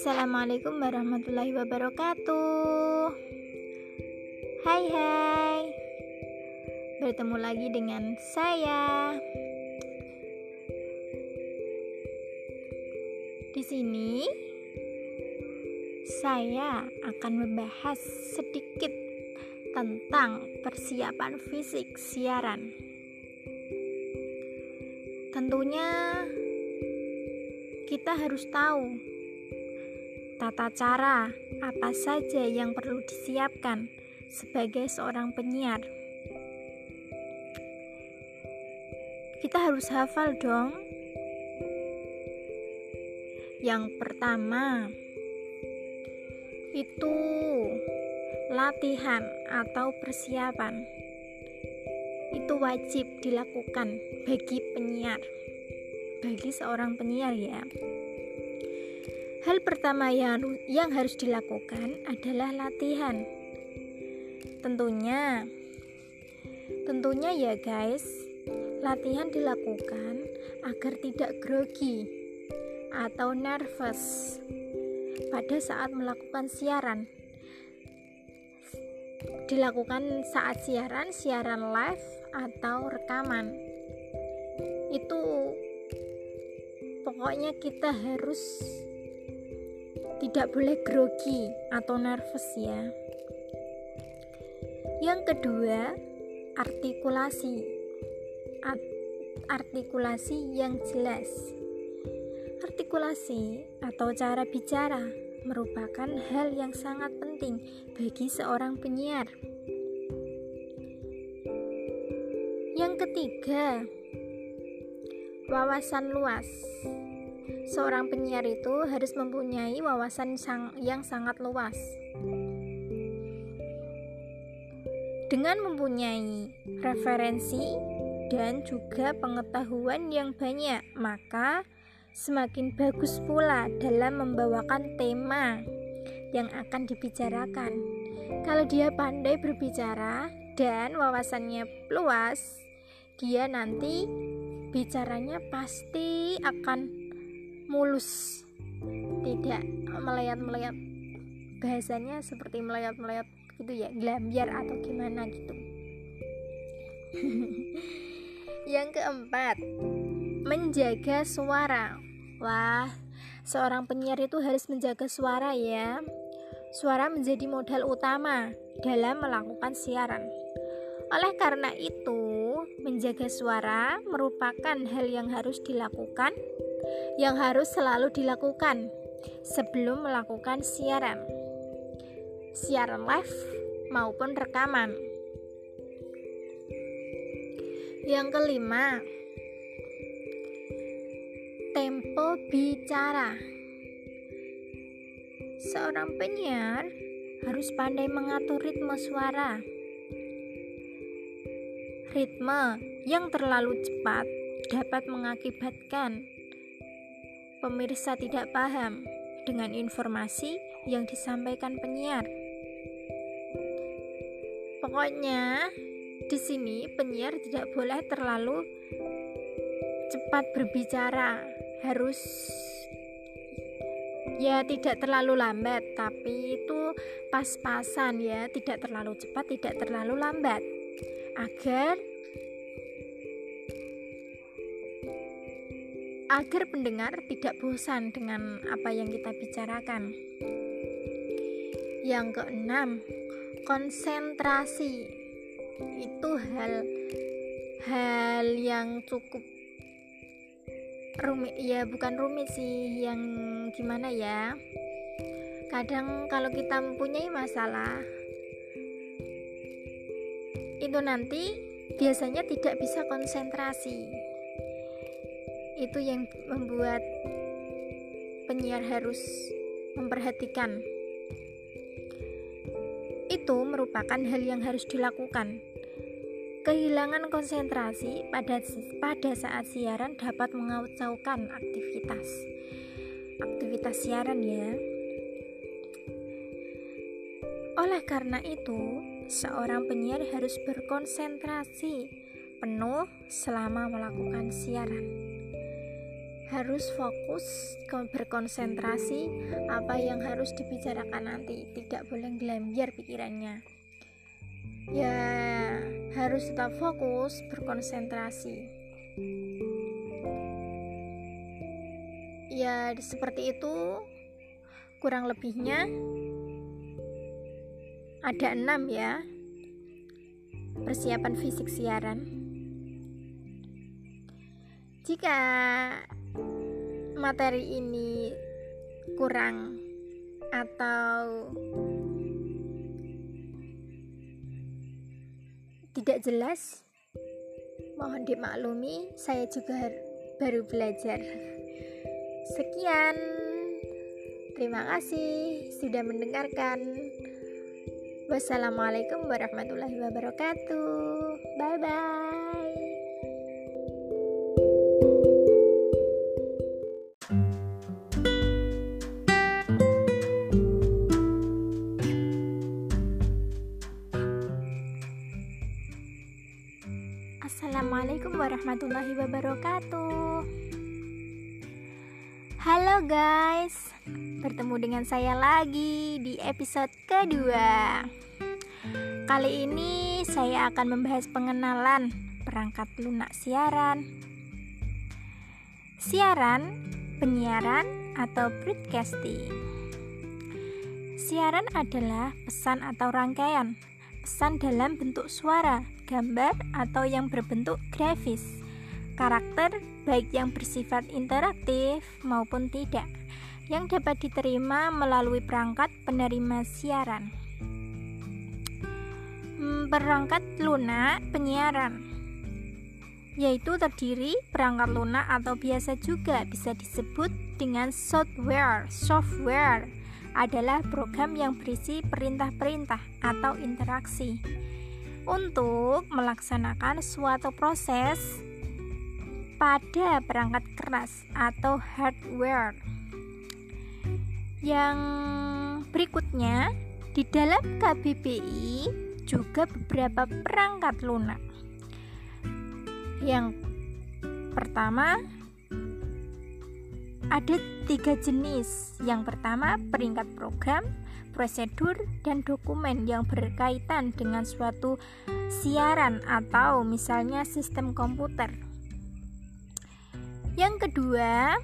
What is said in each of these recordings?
Assalamualaikum warahmatullahi wabarakatuh. Hai hai. Bertemu lagi dengan saya. Di sini saya akan membahas sedikit tentang persiapan fisik siaran. Tentunya kita harus tahu tata cara apa saja yang perlu disiapkan sebagai seorang penyiar. Kita harus hafal dong. Yang pertama itu latihan atau persiapan. Itu wajib dilakukan bagi penyiar. Bagi seorang penyiar ya. Hal pertama yang, yang harus dilakukan adalah latihan. Tentunya, tentunya ya guys, latihan dilakukan agar tidak grogi atau nervous pada saat melakukan siaran. Dilakukan saat siaran, siaran live atau rekaman. Itu pokoknya kita harus tidak boleh grogi atau nervous ya. Yang kedua, artikulasi. artikulasi yang jelas. Artikulasi atau cara bicara merupakan hal yang sangat penting bagi seorang penyiar. Yang ketiga, wawasan luas seorang penyiar itu harus mempunyai wawasan sang, yang sangat luas. Dengan mempunyai referensi dan juga pengetahuan yang banyak, maka semakin bagus pula dalam membawakan tema yang akan dibicarakan. Kalau dia pandai berbicara dan wawasannya luas, dia nanti bicaranya pasti akan mulus. Tidak melayat-melayat bahasanya seperti melayat-melayat gitu ya gelambiar atau gimana gitu. Yang keempat menjaga suara. Wah seorang penyiar itu harus menjaga suara ya. Suara menjadi modal utama dalam melakukan siaran. Oleh karena itu menjaga suara merupakan hal yang harus dilakukan yang harus selalu dilakukan sebelum melakukan siaran, siaran live maupun rekaman. Yang kelima, tempo bicara. Seorang penyiar harus pandai mengatur ritme suara. Ritme yang terlalu cepat dapat mengakibatkan pemirsa tidak paham dengan informasi yang disampaikan penyiar. Pokoknya, di sini penyiar tidak boleh terlalu cepat berbicara, harus ya tidak terlalu lambat, tapi itu pas-pasan ya, tidak terlalu cepat, tidak terlalu lambat. Agar agar pendengar tidak bosan dengan apa yang kita bicarakan. Yang keenam, konsentrasi. Itu hal hal yang cukup rumit. Ya bukan rumit sih yang gimana ya? Kadang kalau kita mempunyai masalah itu nanti biasanya tidak bisa konsentrasi itu yang membuat penyiar harus memperhatikan. Itu merupakan hal yang harus dilakukan. Kehilangan konsentrasi pada pada saat siaran dapat mengacaukan aktivitas. Aktivitas siaran ya. Oleh karena itu, seorang penyiar harus berkonsentrasi penuh selama melakukan siaran harus fokus berkonsentrasi apa yang harus dibicarakan nanti. Tidak boleh gelambiar pikirannya. Ya harus tetap fokus berkonsentrasi. Ya seperti itu. Kurang lebihnya ada enam ya. Persiapan fisik siaran. Jika materi ini kurang atau tidak jelas mohon dimaklumi saya juga baru belajar Sekian, terima kasih sudah mendengarkan. Wassalamualaikum warahmatullahi wabarakatuh. Bye bye. Warahmatullahi wabarakatuh. Halo guys, bertemu dengan saya lagi di episode kedua. Kali ini saya akan membahas pengenalan perangkat lunak siaran. Siaran, penyiaran, atau broadcasting. Siaran adalah pesan atau rangkaian pesan dalam bentuk suara, gambar, atau yang berbentuk grafis karakter baik yang bersifat interaktif maupun tidak yang dapat diterima melalui perangkat penerima siaran. Hmm, perangkat lunak penyiaran yaitu terdiri perangkat lunak atau biasa juga bisa disebut dengan software. Software adalah program yang berisi perintah-perintah atau interaksi untuk melaksanakan suatu proses pada perangkat keras atau hardware. Yang berikutnya, di dalam KBBI juga beberapa perangkat lunak. Yang pertama, ada tiga jenis. Yang pertama, peringkat program, prosedur, dan dokumen yang berkaitan dengan suatu siaran atau misalnya sistem komputer. Yang kedua,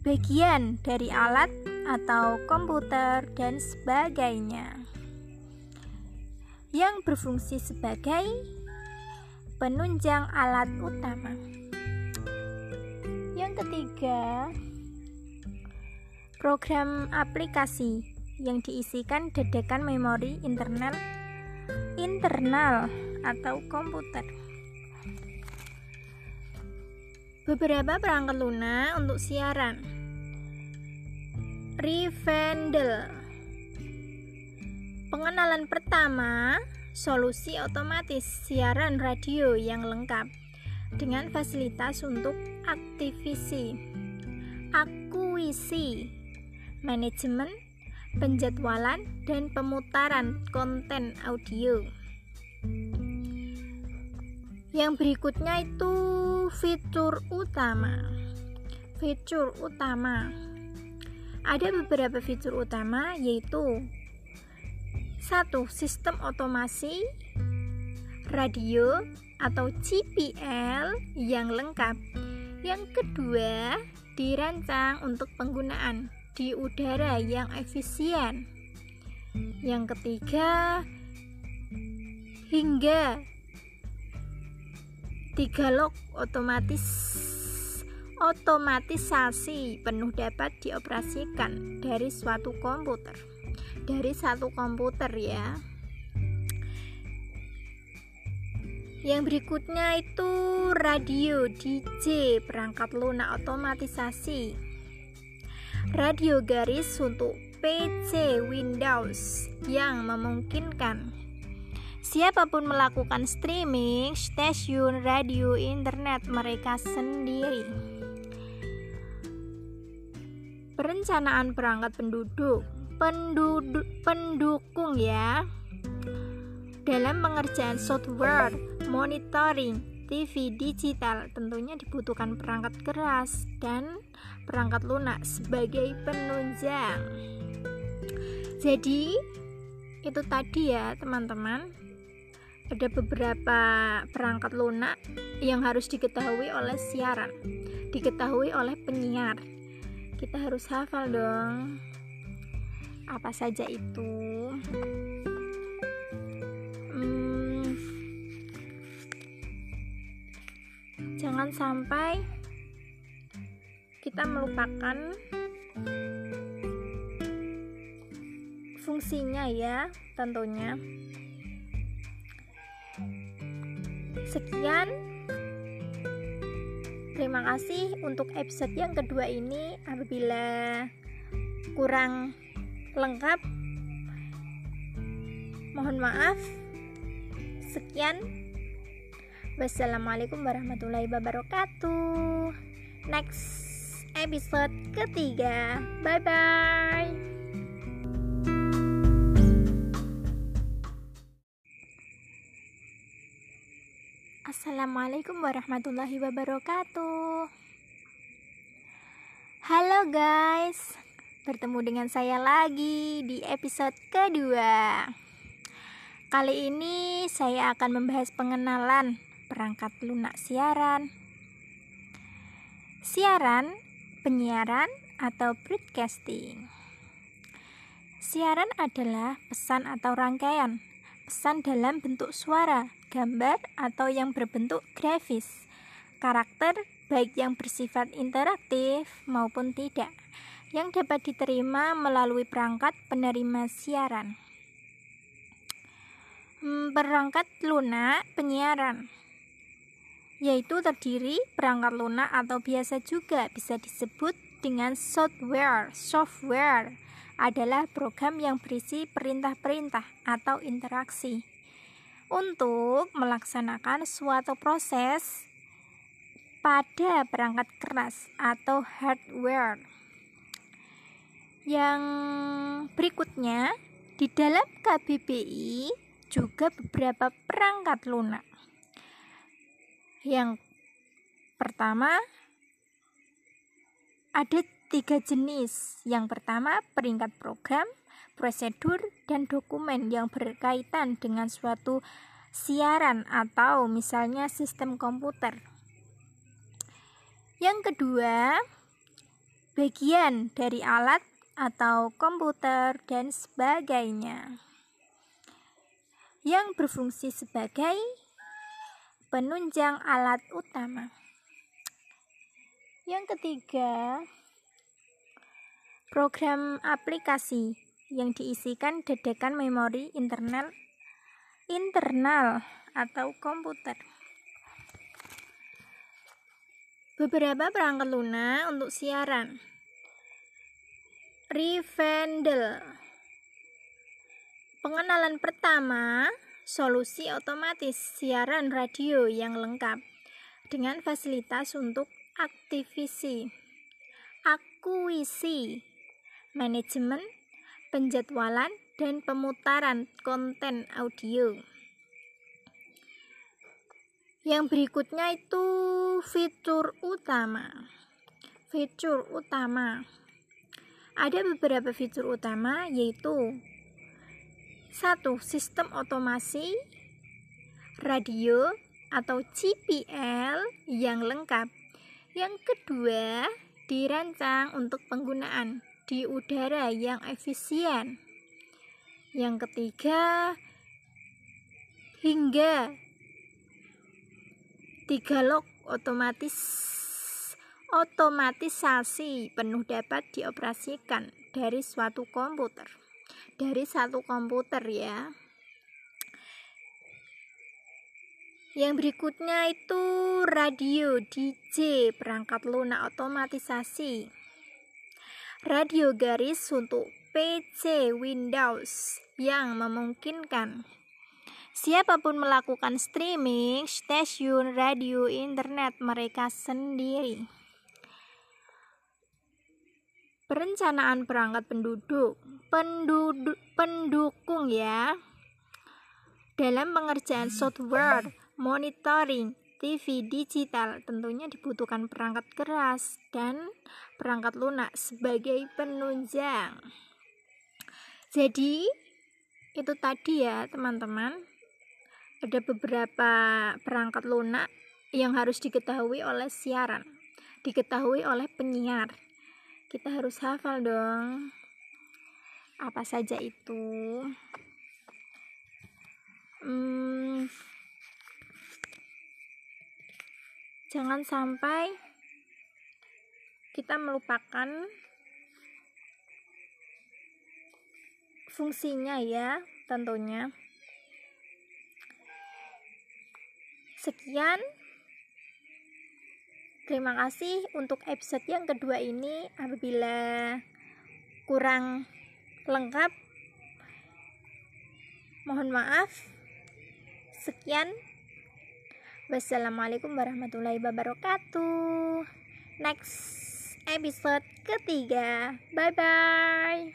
bagian dari alat atau komputer dan sebagainya yang berfungsi sebagai penunjang alat utama. Yang ketiga, program aplikasi yang diisikan dedekan memori internal internal atau komputer. Beberapa perangkat lunak untuk siaran. Revendel. Pengenalan pertama, solusi otomatis siaran radio yang lengkap dengan fasilitas untuk aktivisi, akuisi, manajemen, penjadwalan, dan pemutaran konten audio. Yang berikutnya itu fitur utama. Fitur utama. Ada beberapa fitur utama yaitu satu sistem otomasi radio atau CPL yang lengkap. Yang kedua, dirancang untuk penggunaan di udara yang efisien. Yang ketiga, hingga Dialog otomatis otomatisasi penuh dapat dioperasikan dari suatu komputer. Dari satu komputer ya. Yang berikutnya itu radio DJ perangkat lunak otomatisasi. Radio garis untuk PC Windows yang memungkinkan Siapa pun melakukan streaming, stasiun radio, internet mereka sendiri. Perencanaan perangkat penduduk, penduduk pendukung ya. Dalam pengerjaan software, monitoring, TV digital tentunya dibutuhkan perangkat keras dan perangkat lunak sebagai penunjang. Jadi, itu tadi ya, teman-teman. Ada beberapa perangkat lunak yang harus diketahui oleh siaran, diketahui oleh penyiar. Kita harus hafal dong. Apa saja itu? jangan sampai kita melupakan fungsinya ya tentunya sekian terima kasih untuk episode yang kedua ini apabila kurang lengkap mohon maaf sekian Wassalamualaikum warahmatullahi wabarakatuh. Next episode ketiga. Bye bye. Assalamualaikum warahmatullahi wabarakatuh. Halo guys, bertemu dengan saya lagi di episode kedua. Kali ini saya akan membahas pengenalan perangkat lunak siaran. Siaran, penyiaran, atau broadcasting. Siaran adalah pesan atau rangkaian, pesan dalam bentuk suara, gambar, atau yang berbentuk grafis, karakter baik yang bersifat interaktif maupun tidak, yang dapat diterima melalui perangkat penerima siaran. Hmm, perangkat lunak penyiaran yaitu terdiri perangkat lunak atau biasa juga bisa disebut dengan software. Software adalah program yang berisi perintah-perintah atau interaksi untuk melaksanakan suatu proses pada perangkat keras atau hardware. Yang berikutnya, di dalam KBBI juga beberapa perangkat lunak yang pertama ada tiga jenis. Yang pertama peringkat program, prosedur, dan dokumen yang berkaitan dengan suatu siaran atau misalnya sistem komputer. Yang kedua, bagian dari alat atau komputer dan sebagainya yang berfungsi sebagai penunjang alat utama. Yang ketiga, program aplikasi yang diisikan dedekan memori internal internal atau komputer. Beberapa perangkat lunak untuk siaran. Rivendell. Pengenalan pertama solusi otomatis siaran radio yang lengkap dengan fasilitas untuk aktivisi, akuisi, manajemen, penjadwalan, dan pemutaran konten audio. Yang berikutnya itu fitur utama. Fitur utama. Ada beberapa fitur utama yaitu satu, sistem otomasi radio atau CPL yang lengkap. Yang kedua, dirancang untuk penggunaan di udara yang efisien. Yang ketiga, hingga tiga log otomatis otomatisasi penuh dapat dioperasikan dari suatu komputer. Dari satu komputer ya. Yang berikutnya itu radio DJ perangkat lunak otomatisasi radio garis untuk PC Windows yang memungkinkan. Siapa pun melakukan streaming stasiun radio internet mereka sendiri. Perencanaan perangkat penduduk. Penduduk pendukung ya. Dalam pengerjaan software monitoring TV digital tentunya dibutuhkan perangkat keras dan perangkat lunak sebagai penunjang. Jadi, itu tadi ya, teman-teman. Ada beberapa perangkat lunak yang harus diketahui oleh siaran, diketahui oleh penyiar. Kita harus hafal dong. Apa saja itu? Hmm, jangan sampai kita melupakan fungsinya ya tentunya. Sekian. Terima kasih untuk episode yang kedua ini. Apabila kurang lengkap mohon maaf. Sekian Wassalamualaikum warahmatullahi wabarakatuh. Next episode ketiga. Bye bye.